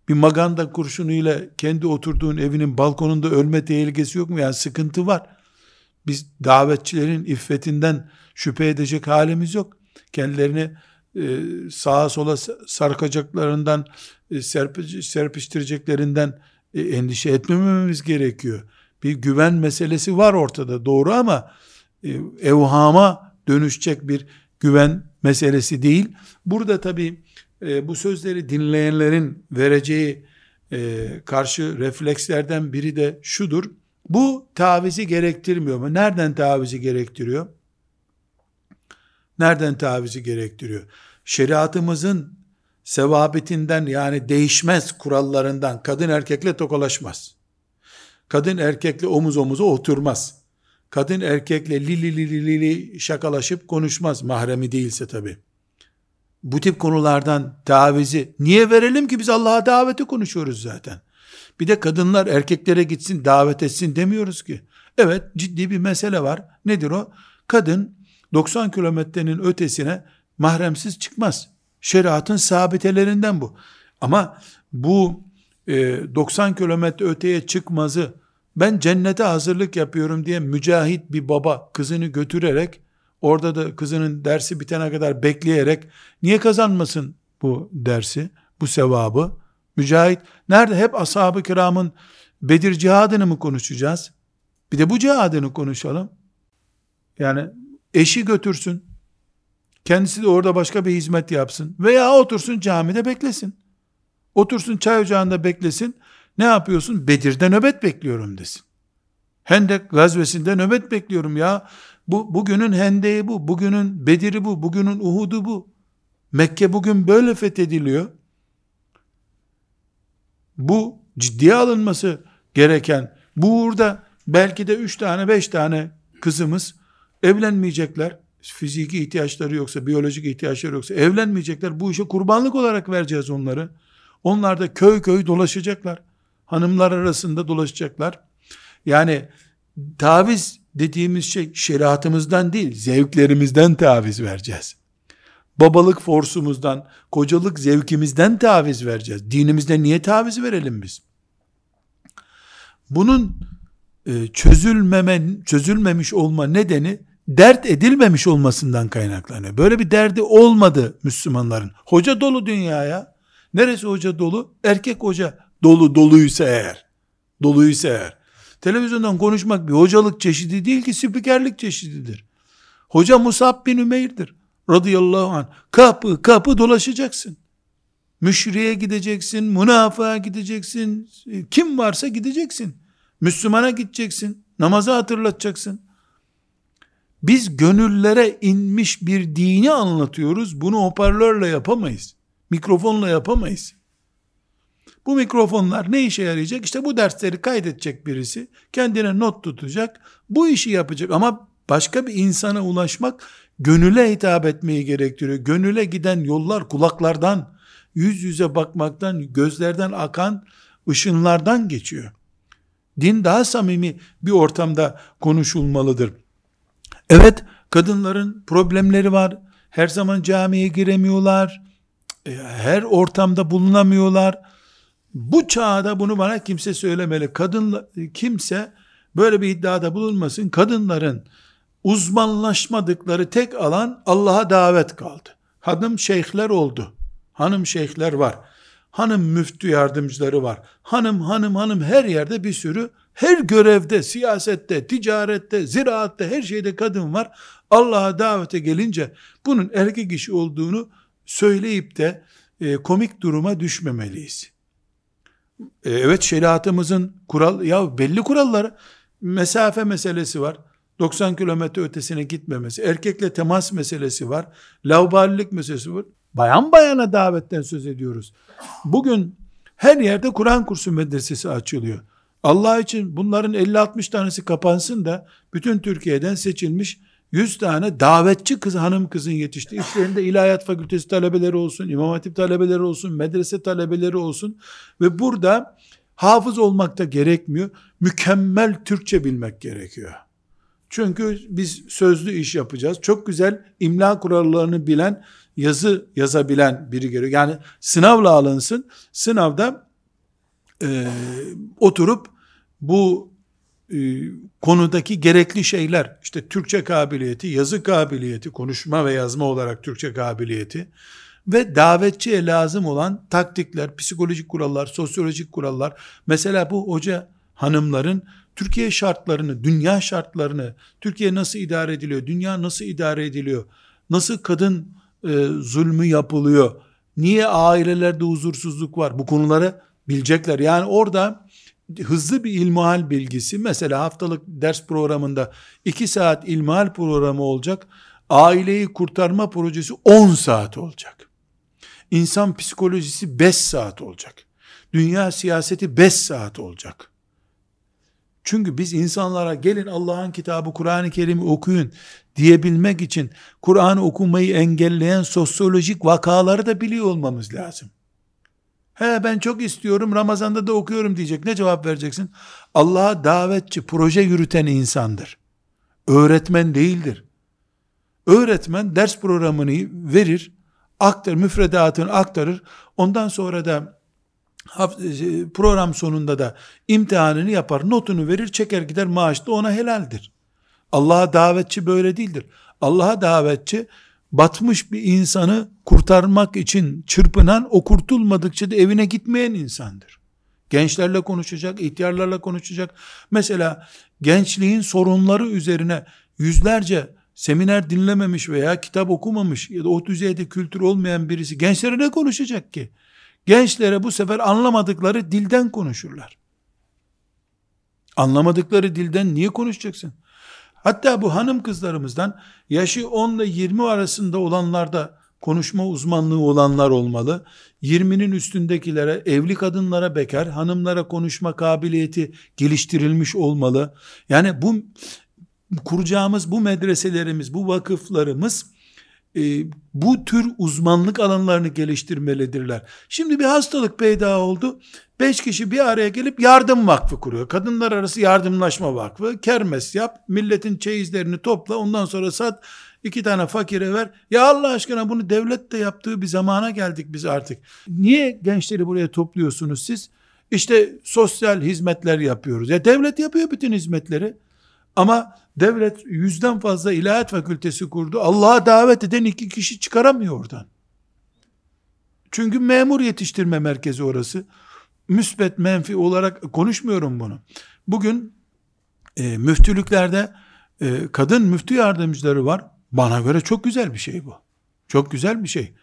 Bir maganda kurşunuyla kendi oturduğun evinin balkonunda ölme tehlikesi yok mu? Yani sıkıntı var. Biz davetçilerin iffetinden şüphe edecek halimiz yok. Kendilerini e, sağa sola sarkacaklarından, e, serpiştireceklerinden e, endişe etmememiz gerekiyor. Bir güven meselesi var ortada doğru ama evhama dönüşecek bir güven meselesi değil. Burada tabi bu sözleri dinleyenlerin vereceği karşı reflekslerden biri de şudur. Bu tavizi gerektirmiyor mu? Nereden tavizi gerektiriyor? Nereden tavizi gerektiriyor? Şeriatımızın sevabetinden yani değişmez kurallarından kadın erkekle tokalaşmaz. Kadın erkekle omuz omuza oturmaz. Kadın erkekle li li li li li, şakalaşıp konuşmaz mahremi değilse tabi. Bu tip konulardan tavizi niye verelim ki biz Allah'a daveti konuşuyoruz zaten. Bir de kadınlar erkeklere gitsin davet etsin demiyoruz ki. Evet ciddi bir mesele var. Nedir o? Kadın 90 kilometrenin ötesine mahremsiz çıkmaz. Şeriatın sabitelerinden bu. Ama bu e, 90 kilometre öteye çıkmazı ben cennete hazırlık yapıyorum diye mücahit bir baba kızını götürerek orada da kızının dersi bitene kadar bekleyerek niye kazanmasın bu dersi, bu sevabı? Mücahit nerede? Hep ashab-ı kiramın Bedir cihadını mı konuşacağız? Bir de bu cihadını konuşalım. Yani eşi götürsün. Kendisi de orada başka bir hizmet yapsın. Veya otursun camide beklesin. Otursun çay ocağında beklesin. Ne yapıyorsun? Bedir'de nöbet bekliyorum desin. Hendek gazvesinde nöbet bekliyorum ya. Bu bugünün hendeği bu, bugünün Bedir'i bu, bugünün Uhud'u bu. Mekke bugün böyle fethediliyor. Bu ciddiye alınması gereken, bu uğurda belki de üç tane, beş tane kızımız evlenmeyecekler. Fiziki ihtiyaçları yoksa, biyolojik ihtiyaçları yoksa evlenmeyecekler. Bu işe kurbanlık olarak vereceğiz onları. Onlar da köy köy dolaşacaklar. Hanımlar arasında dolaşacaklar. Yani taviz dediğimiz şey şeriatımızdan değil, zevklerimizden taviz vereceğiz. Babalık forsumuzdan, kocalık zevkimizden taviz vereceğiz. Dinimizde niye taviz verelim biz? Bunun e, çözülmeme, çözülmemiş olma nedeni dert edilmemiş olmasından kaynaklanıyor. Böyle bir derdi olmadı Müslümanların. Hoca dolu dünyaya. Neresi hoca dolu? Erkek hoca dolu doluysa eğer. Doluysa eğer. Televizyondan konuşmak bir hocalık çeşidi değil ki spikerlik çeşididir. Hoca Musab bin Ümeyr'dir. Radıyallahu anh. Kapı kapı dolaşacaksın. Müşriye gideceksin, münafığa gideceksin, kim varsa gideceksin. Müslümana gideceksin, namazı hatırlatacaksın. Biz gönüllere inmiş bir dini anlatıyoruz. Bunu hoparlörle yapamayız. Mikrofonla yapamayız. Bu mikrofonlar ne işe yarayacak? İşte bu dersleri kaydedecek birisi. Kendine not tutacak. Bu işi yapacak ama başka bir insana ulaşmak gönüle hitap etmeyi gerektiriyor. Gönüle giden yollar kulaklardan, yüz yüze bakmaktan, gözlerden akan ışınlardan geçiyor. Din daha samimi bir ortamda konuşulmalıdır. Evet, kadınların problemleri var. Her zaman camiye giremiyorlar. E, her ortamda bulunamıyorlar. Bu çağda bunu bana kimse söylemeli. Kadın kimse böyle bir iddiada bulunmasın. Kadınların uzmanlaşmadıkları tek alan Allah'a davet kaldı. Hanım şeyhler oldu. Hanım şeyhler var. Hanım müftü yardımcıları var. Hanım hanım hanım her yerde bir sürü her görevde, siyasette, ticarette, ziraatte her şeyde kadın var. Allah'a davete gelince bunun erkek işi olduğunu söyleyip de e, komik duruma düşmemeliyiz. E, evet şeriatımızın kural ya belli kuralları mesafe meselesi var. 90 kilometre ötesine gitmemesi, erkekle temas meselesi var, laubalilik meselesi var. Bayan bayana davetten söz ediyoruz. Bugün her yerde Kur'an kursu medresesi açılıyor. Allah için bunların 50-60 tanesi kapansın da bütün Türkiye'den seçilmiş 100 tane davetçi kız hanım kızın yetişti. İçlerinde ilahiyat fakültesi talebeleri olsun, imam hatip talebeleri olsun, medrese talebeleri olsun ve burada hafız olmak da gerekmiyor. Mükemmel Türkçe bilmek gerekiyor. Çünkü biz sözlü iş yapacağız. Çok güzel imla kurallarını bilen, yazı yazabilen biri gerekiyor. Yani sınavla alınsın. Sınavda e, oturup bu konudaki gerekli şeyler, işte Türkçe kabiliyeti, yazı kabiliyeti, konuşma ve yazma olarak Türkçe kabiliyeti ve davetçiye lazım olan taktikler, psikolojik kurallar, sosyolojik kurallar. Mesela bu hoca hanımların Türkiye şartlarını, dünya şartlarını, Türkiye nasıl idare ediliyor, dünya nasıl idare ediliyor, nasıl kadın e, zulmü yapılıyor, niye ailelerde huzursuzluk var, bu konuları bilecekler. Yani orada hızlı bir ilmihal bilgisi, mesela haftalık ders programında 2 saat ilmihal programı olacak, aileyi kurtarma projesi 10 saat olacak. İnsan psikolojisi 5 saat olacak. Dünya siyaseti 5 saat olacak. Çünkü biz insanlara gelin Allah'ın kitabı Kur'an-ı Kerim'i okuyun diyebilmek için Kur'an'ı okumayı engelleyen sosyolojik vakaları da biliyor olmamız lazım. He ben çok istiyorum Ramazan'da da okuyorum diyecek. Ne cevap vereceksin? Allah'a davetçi, proje yürüten insandır. Öğretmen değildir. Öğretmen ders programını verir, aktar, müfredatını aktarır. Ondan sonra da e, program sonunda da imtihanını yapar, notunu verir, çeker gider, maaş da ona helaldir. Allah'a davetçi böyle değildir. Allah'a davetçi batmış bir insanı kurtarmak için çırpınan, o kurtulmadıkça da evine gitmeyen insandır. Gençlerle konuşacak, ihtiyarlarla konuşacak. Mesela gençliğin sorunları üzerine yüzlerce seminer dinlememiş veya kitap okumamış ya da o düzeyde kültür olmayan birisi gençlere ne konuşacak ki? Gençlere bu sefer anlamadıkları dilden konuşurlar. Anlamadıkları dilden niye konuşacaksın? Hatta bu hanım kızlarımızdan yaşı 10 ile 20 arasında olanlar da konuşma uzmanlığı olanlar olmalı. 20'nin üstündekilere, evli kadınlara, bekar hanımlara konuşma kabiliyeti geliştirilmiş olmalı. Yani bu kuracağımız bu medreselerimiz, bu vakıflarımız e, bu tür uzmanlık alanlarını geliştirmelidirler. Şimdi bir hastalık peyda oldu. Beş kişi bir araya gelip yardım vakfı kuruyor. Kadınlar arası yardımlaşma vakfı. Kermes yap, milletin çeyizlerini topla, ondan sonra sat, iki tane fakire ver. Ya Allah aşkına bunu devlet de yaptığı bir zamana geldik biz artık. Niye gençleri buraya topluyorsunuz siz? İşte sosyal hizmetler yapıyoruz. Ya devlet yapıyor bütün hizmetleri. Ama devlet yüzden fazla ilahiyat fakültesi kurdu. Allah'a davet eden iki kişi çıkaramıyor oradan. Çünkü memur yetiştirme merkezi orası. Müsbet menfi olarak konuşmuyorum bunu. Bugün e, müftülüklerde e, kadın müftü yardımcıları var. Bana göre çok güzel bir şey bu. Çok güzel bir şey.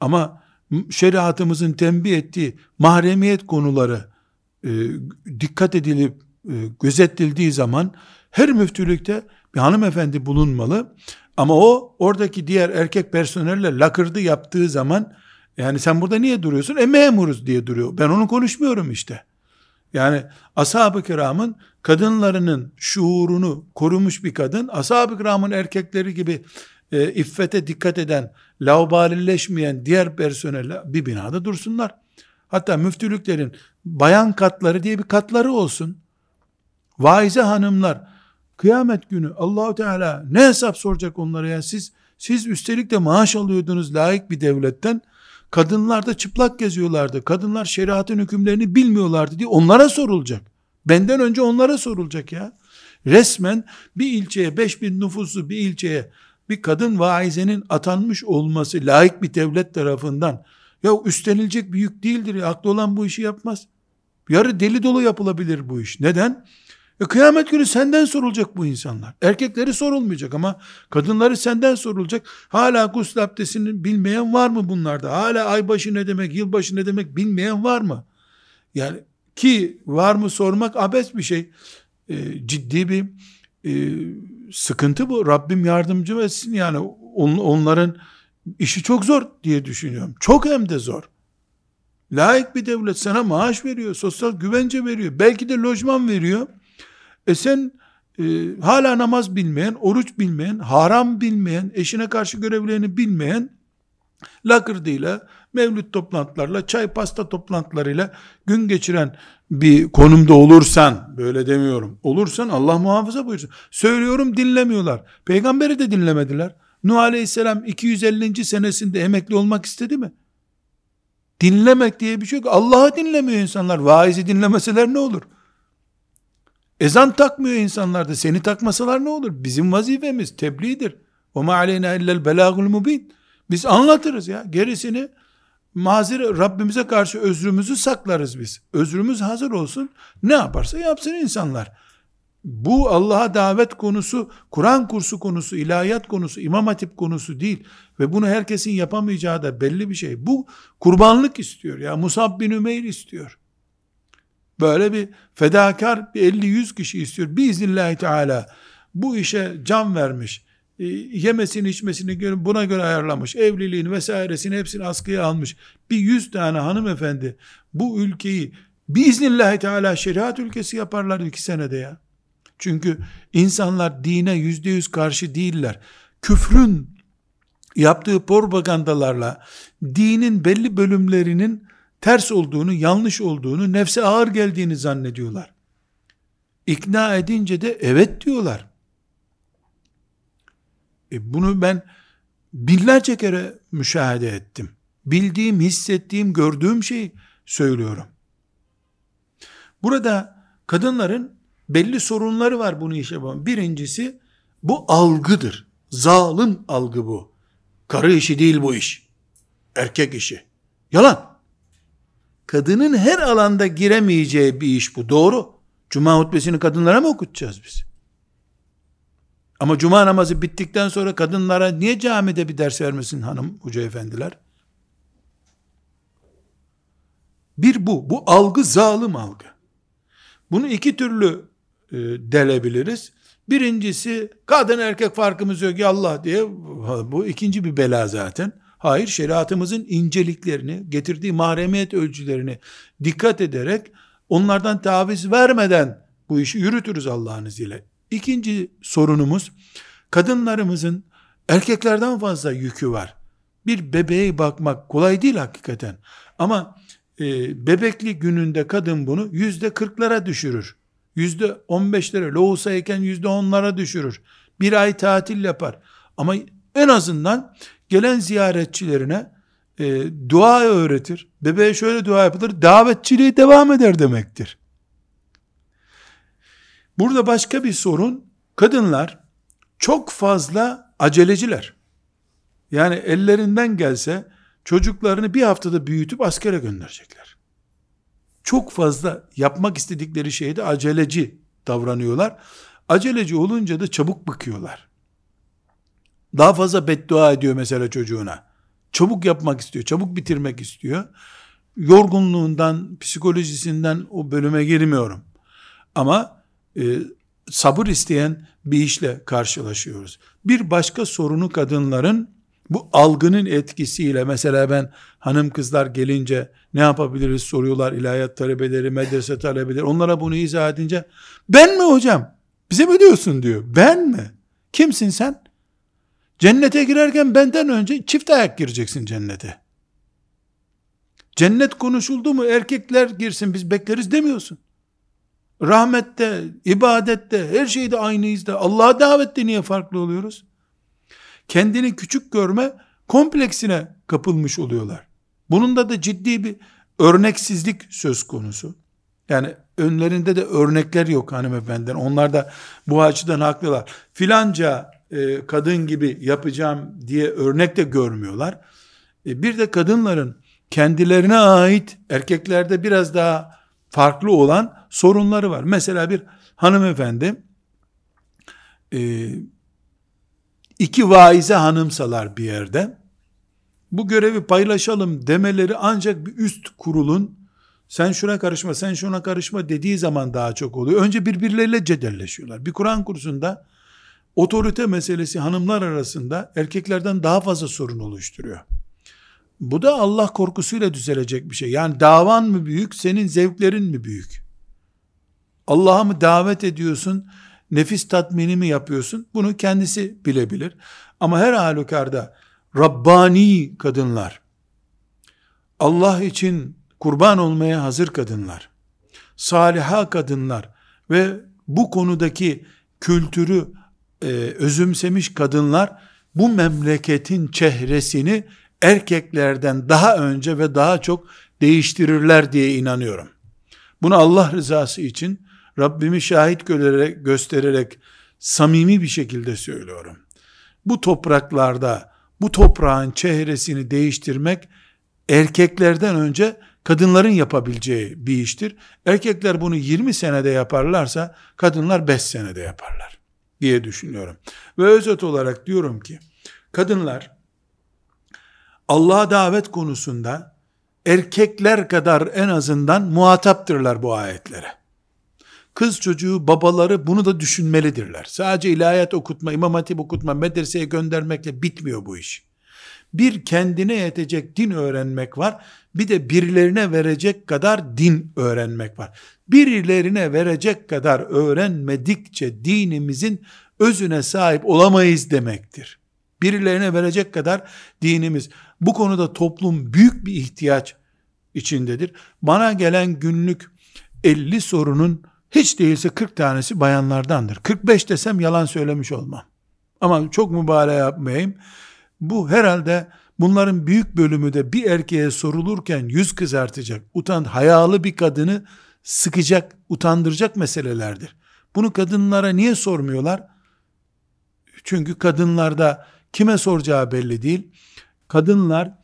Ama şeriatımızın tembih ettiği mahremiyet konuları e, dikkat edilip e, gözetildiği zaman her müftülükte bir hanımefendi bulunmalı. Ama o oradaki diğer erkek personelle lakırdı yaptığı zaman yani sen burada niye duruyorsun? E memuruz diye duruyor. Ben onu konuşmuyorum işte. Yani ashab-ı kiramın kadınlarının şuurunu korumuş bir kadın, ashab-ı kiramın erkekleri gibi e, iffete dikkat eden, laubalilleşmeyen diğer personelle bir binada dursunlar. Hatta müftülüklerin bayan katları diye bir katları olsun. Vaize hanımlar Kıyamet günü Allahu Teala ne hesap soracak onlara ya siz siz üstelik de maaş alıyordunuz layık bir devletten. Kadınlar da çıplak geziyorlardı. Kadınlar şeriatın hükümlerini bilmiyorlardı diye onlara sorulacak. Benden önce onlara sorulacak ya. Resmen bir ilçeye 5000 nüfuslu bir ilçeye bir kadın vaizenin atanmış olması layık bir devlet tarafından ya üstlenilecek bir yük değildir. Ya, aklı olan bu işi yapmaz. Yarı deli dolu yapılabilir bu iş. Neden? E kıyamet günü senden sorulacak bu insanlar. Erkekleri sorulmayacak ama kadınları senden sorulacak. Hala gusül abdestini bilmeyen var mı bunlarda? Hala aybaşı ne demek, yılbaşı ne demek bilmeyen var mı? Yani ki var mı sormak abes bir şey. E, ciddi bir e, sıkıntı bu. Rabbim yardımcı etsin yani on, onların işi çok zor diye düşünüyorum. Çok hem de zor. Layık bir devlet sana maaş veriyor, sosyal güvence veriyor, belki de lojman veriyor. E sen e, hala namaz bilmeyen, oruç bilmeyen, haram bilmeyen, eşine karşı görevlerini bilmeyen, lakırdıyla, mevlüt toplantılarla, çay pasta toplantılarıyla gün geçiren bir konumda olursan, böyle demiyorum, olursan Allah muhafaza buyursun. Söylüyorum dinlemiyorlar. Peygamberi de dinlemediler. Nuh Aleyhisselam 250. senesinde emekli olmak istedi mi? Dinlemek diye bir şey yok. Allah'ı dinlemiyor insanlar. Vaizi dinlemeseler ne olur? Ezan takmıyor insanlar da. Seni takmasalar ne olur? Bizim vazifemiz tebliğdir. وَمَا عَلَيْنَا اِلَّا الْبَلَاغُ الْمُب۪ينَ Biz anlatırız ya. Gerisini mazir Rabbimize karşı özrümüzü saklarız biz. Özrümüz hazır olsun. Ne yaparsa yapsın insanlar. Bu Allah'a davet konusu, Kur'an kursu konusu, ilahiyat konusu, imam hatip konusu değil. Ve bunu herkesin yapamayacağı da belli bir şey. Bu kurbanlık istiyor ya. Musab bin Ümeyr istiyor. Böyle bir fedakar bir 50-100 kişi istiyor. Biiznillahü teala bu işe can vermiş. E, yemesini içmesini buna göre ayarlamış. Evliliğini vesairesini hepsini askıya almış. Bir yüz tane hanımefendi bu ülkeyi biiznillahü teala şeriat ülkesi yaparlar iki senede ya. Çünkü insanlar dine yüzde yüz karşı değiller. Küfrün yaptığı propagandalarla dinin belli bölümlerinin ters olduğunu, yanlış olduğunu, nefse ağır geldiğini zannediyorlar. İkna edince de evet diyorlar. E bunu ben binlerce kere müşahede ettim. Bildiğim, hissettiğim, gördüğüm şeyi söylüyorum. Burada kadınların belli sorunları var bunu işe yapan. Birincisi bu algıdır. Zalim algı bu. Karı işi değil bu iş. Erkek işi. Yalan. Kadının her alanda giremeyeceği bir iş bu. Doğru. Cuma hutbesini kadınlara mı okutacağız biz? Ama cuma namazı bittikten sonra kadınlara niye camide bir ders vermesin hanım hoca efendiler? Bir bu. Bu algı zalim algı. Bunu iki türlü e, delebiliriz. Birincisi kadın erkek farkımız yok ya Allah diye bu ikinci bir bela zaten. Hayır şeriatımızın inceliklerini getirdiği mahremiyet ölçülerini dikkat ederek onlardan taviz vermeden bu işi yürütürüz Allah'ın izniyle. İkinci sorunumuz kadınlarımızın erkeklerden fazla yükü var. Bir bebeğe bakmak kolay değil hakikaten. Ama e, bebekli gününde kadın bunu yüzde kırklara düşürür. Yüzde on beşlere, loğusayken yüzde onlara düşürür. Bir ay tatil yapar. Ama en azından gelen ziyaretçilerine e, dua öğretir. Bebeğe şöyle dua yapılır, davetçiliği devam eder demektir. Burada başka bir sorun, kadınlar çok fazla aceleciler. Yani ellerinden gelse çocuklarını bir haftada büyütüp askere gönderecekler. Çok fazla yapmak istedikleri şeyde aceleci davranıyorlar. Aceleci olunca da çabuk bıkıyorlar. Daha fazla beddua ediyor mesela çocuğuna. Çabuk yapmak istiyor, çabuk bitirmek istiyor. Yorgunluğundan, psikolojisinden o bölüme girmiyorum. Ama e, sabır isteyen bir işle karşılaşıyoruz. Bir başka sorunu kadınların bu algının etkisiyle mesela ben hanım kızlar gelince ne yapabiliriz soruyorlar ilahiyat talebeleri, medrese talebeleri. Onlara bunu izah edince ben mi hocam? Bize mi diyorsun diyor. Ben mi? Kimsin sen? Cennete girerken benden önce çift ayak gireceksin cennete. Cennet konuşuldu mu erkekler girsin biz bekleriz demiyorsun. Rahmette, ibadette, her şeyde aynıyız da Allah'a davette niye farklı oluyoruz? Kendini küçük görme kompleksine kapılmış oluyorlar. Bunun da da ciddi bir örneksizlik söz konusu. Yani önlerinde de örnekler yok hanımefendiden. Onlar da bu açıdan haklılar. Filanca e, kadın gibi yapacağım diye örnek de görmüyorlar. E, bir de kadınların kendilerine ait erkeklerde biraz daha farklı olan sorunları var. Mesela bir hanımefendi e, iki vaize hanımsalar bir yerde bu görevi paylaşalım demeleri ancak bir üst kurulun sen şuna karışma sen şuna karışma dediği zaman daha çok oluyor. Önce birbirleriyle cedelleşiyorlar. Bir Kur'an kursunda otorite meselesi hanımlar arasında erkeklerden daha fazla sorun oluşturuyor. Bu da Allah korkusuyla düzelecek bir şey. Yani davan mı büyük, senin zevklerin mi büyük? Allah'a mı davet ediyorsun, nefis tatmini mi yapıyorsun? Bunu kendisi bilebilir. Ama her halükarda Rabbani kadınlar, Allah için kurban olmaya hazır kadınlar, saliha kadınlar ve bu konudaki kültürü e, özümsemiş kadınlar bu memleketin çehresini erkeklerden daha önce ve daha çok değiştirirler diye inanıyorum. Bunu Allah rızası için Rabbimi şahit görerek, göstererek samimi bir şekilde söylüyorum. Bu topraklarda bu toprağın çehresini değiştirmek erkeklerden önce kadınların yapabileceği bir iştir. Erkekler bunu 20 senede yaparlarsa kadınlar 5 senede yaparlar diye düşünüyorum. Ve özet olarak diyorum ki kadınlar Allah'a davet konusunda erkekler kadar en azından muhataptırlar bu ayetlere. Kız çocuğu babaları bunu da düşünmelidirler. Sadece ilahiyat okutma, imam hatip okutma, medreseye göndermekle bitmiyor bu iş. Bir kendine yetecek din öğrenmek var. Bir de birilerine verecek kadar din öğrenmek var. Birilerine verecek kadar öğrenmedikçe dinimizin özüne sahip olamayız demektir. Birilerine verecek kadar dinimiz. Bu konuda toplum büyük bir ihtiyaç içindedir. Bana gelen günlük 50 sorunun hiç değilse 40 tanesi bayanlardandır. 45 desem yalan söylemiş olmam. Ama çok mübalağa yapmayayım. Bu herhalde bunların büyük bölümü de bir erkeğe sorulurken yüz kızartacak, utan hayalı bir kadını sıkacak, utandıracak meselelerdir. Bunu kadınlara niye sormuyorlar? Çünkü kadınlarda kime soracağı belli değil. Kadınlar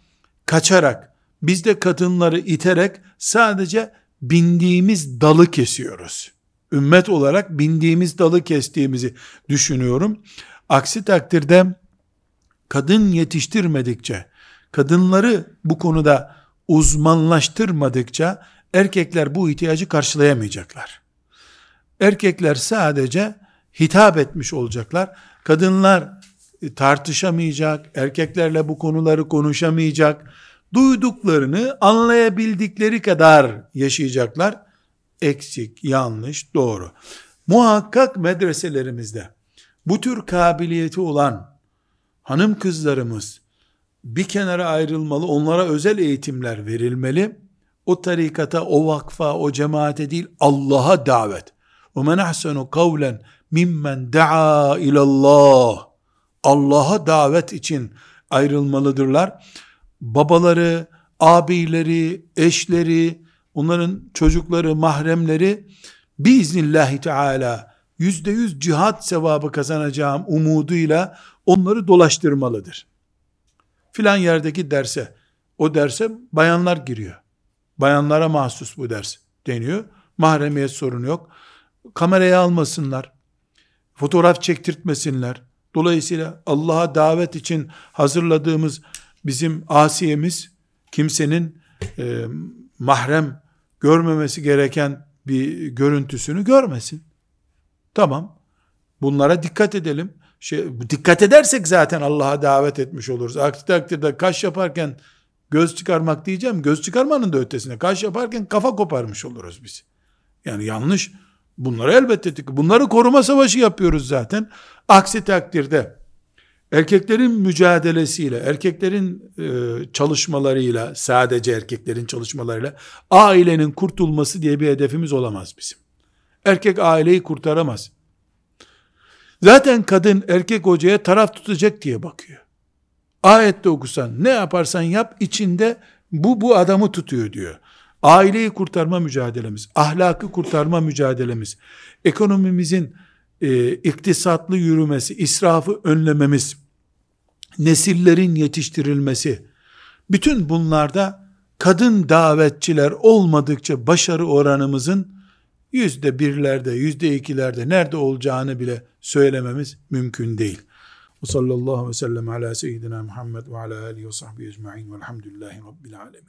kaçarak, biz de kadınları iterek sadece bindiğimiz dalı kesiyoruz. Ümmet olarak bindiğimiz dalı kestiğimizi düşünüyorum. Aksi takdirde kadın yetiştirmedikçe, kadınları bu konuda uzmanlaştırmadıkça erkekler bu ihtiyacı karşılayamayacaklar. Erkekler sadece hitap etmiş olacaklar. Kadınlar tartışamayacak, erkeklerle bu konuları konuşamayacak. Duyduklarını anlayabildikleri kadar yaşayacaklar. Eksik, yanlış, doğru. Muhakkak medreselerimizde bu tür kabiliyeti olan hanım kızlarımız bir kenara ayrılmalı, onlara özel eğitimler verilmeli. O tarikata, o vakfa, o cemaate değil, Allah'a davet. وَمَنْ أَحْسَنُ قَوْلًا مِمَّنْ دَعَا اِلَى اللّٰهِ Allah'a davet için ayrılmalıdırlar. Babaları, abileri, eşleri, onların çocukları, mahremleri biiznillahü teala yüzde yüz cihat sevabı kazanacağım umuduyla onları dolaştırmalıdır. Filan yerdeki derse, o derse bayanlar giriyor. Bayanlara mahsus bu ders deniyor. Mahremiyet sorunu yok. Kameraya almasınlar. Fotoğraf çektirtmesinler. Dolayısıyla Allah'a davet için hazırladığımız bizim asiyemiz kimsenin e, mahrem görmemesi gereken bir görüntüsünü görmesin. Tamam. Bunlara dikkat edelim. Şey, dikkat edersek zaten Allah'a davet etmiş oluruz. Aksi takdirde kaş yaparken göz çıkarmak diyeceğim. Göz çıkarmanın da ötesine. Kaş yaparken kafa koparmış oluruz biz. Yani yanlış. Bunları elbette bunları koruma savaşı yapıyoruz zaten. Aksi takdirde erkeklerin mücadelesiyle, erkeklerin e, çalışmalarıyla, sadece erkeklerin çalışmalarıyla ailenin kurtulması diye bir hedefimiz olamaz bizim. Erkek aileyi kurtaramaz. Zaten kadın erkek hocaya taraf tutacak diye bakıyor. Ayette okusan ne yaparsan yap içinde bu bu adamı tutuyor diyor. Aileyi kurtarma mücadelemiz, ahlakı kurtarma mücadelemiz, ekonomimizin e, iktisatlı yürümesi, israfı önlememiz, nesillerin yetiştirilmesi, bütün bunlarda kadın davetçiler olmadıkça başarı oranımızın yüzde birlerde, yüzde ikilerde nerede olacağını bile söylememiz mümkün değil. Ve sallallahu ve sellem ala seyyidina Muhammed ve ala alihi ve sahbihi ecma'in velhamdülillahi rabbil alemin.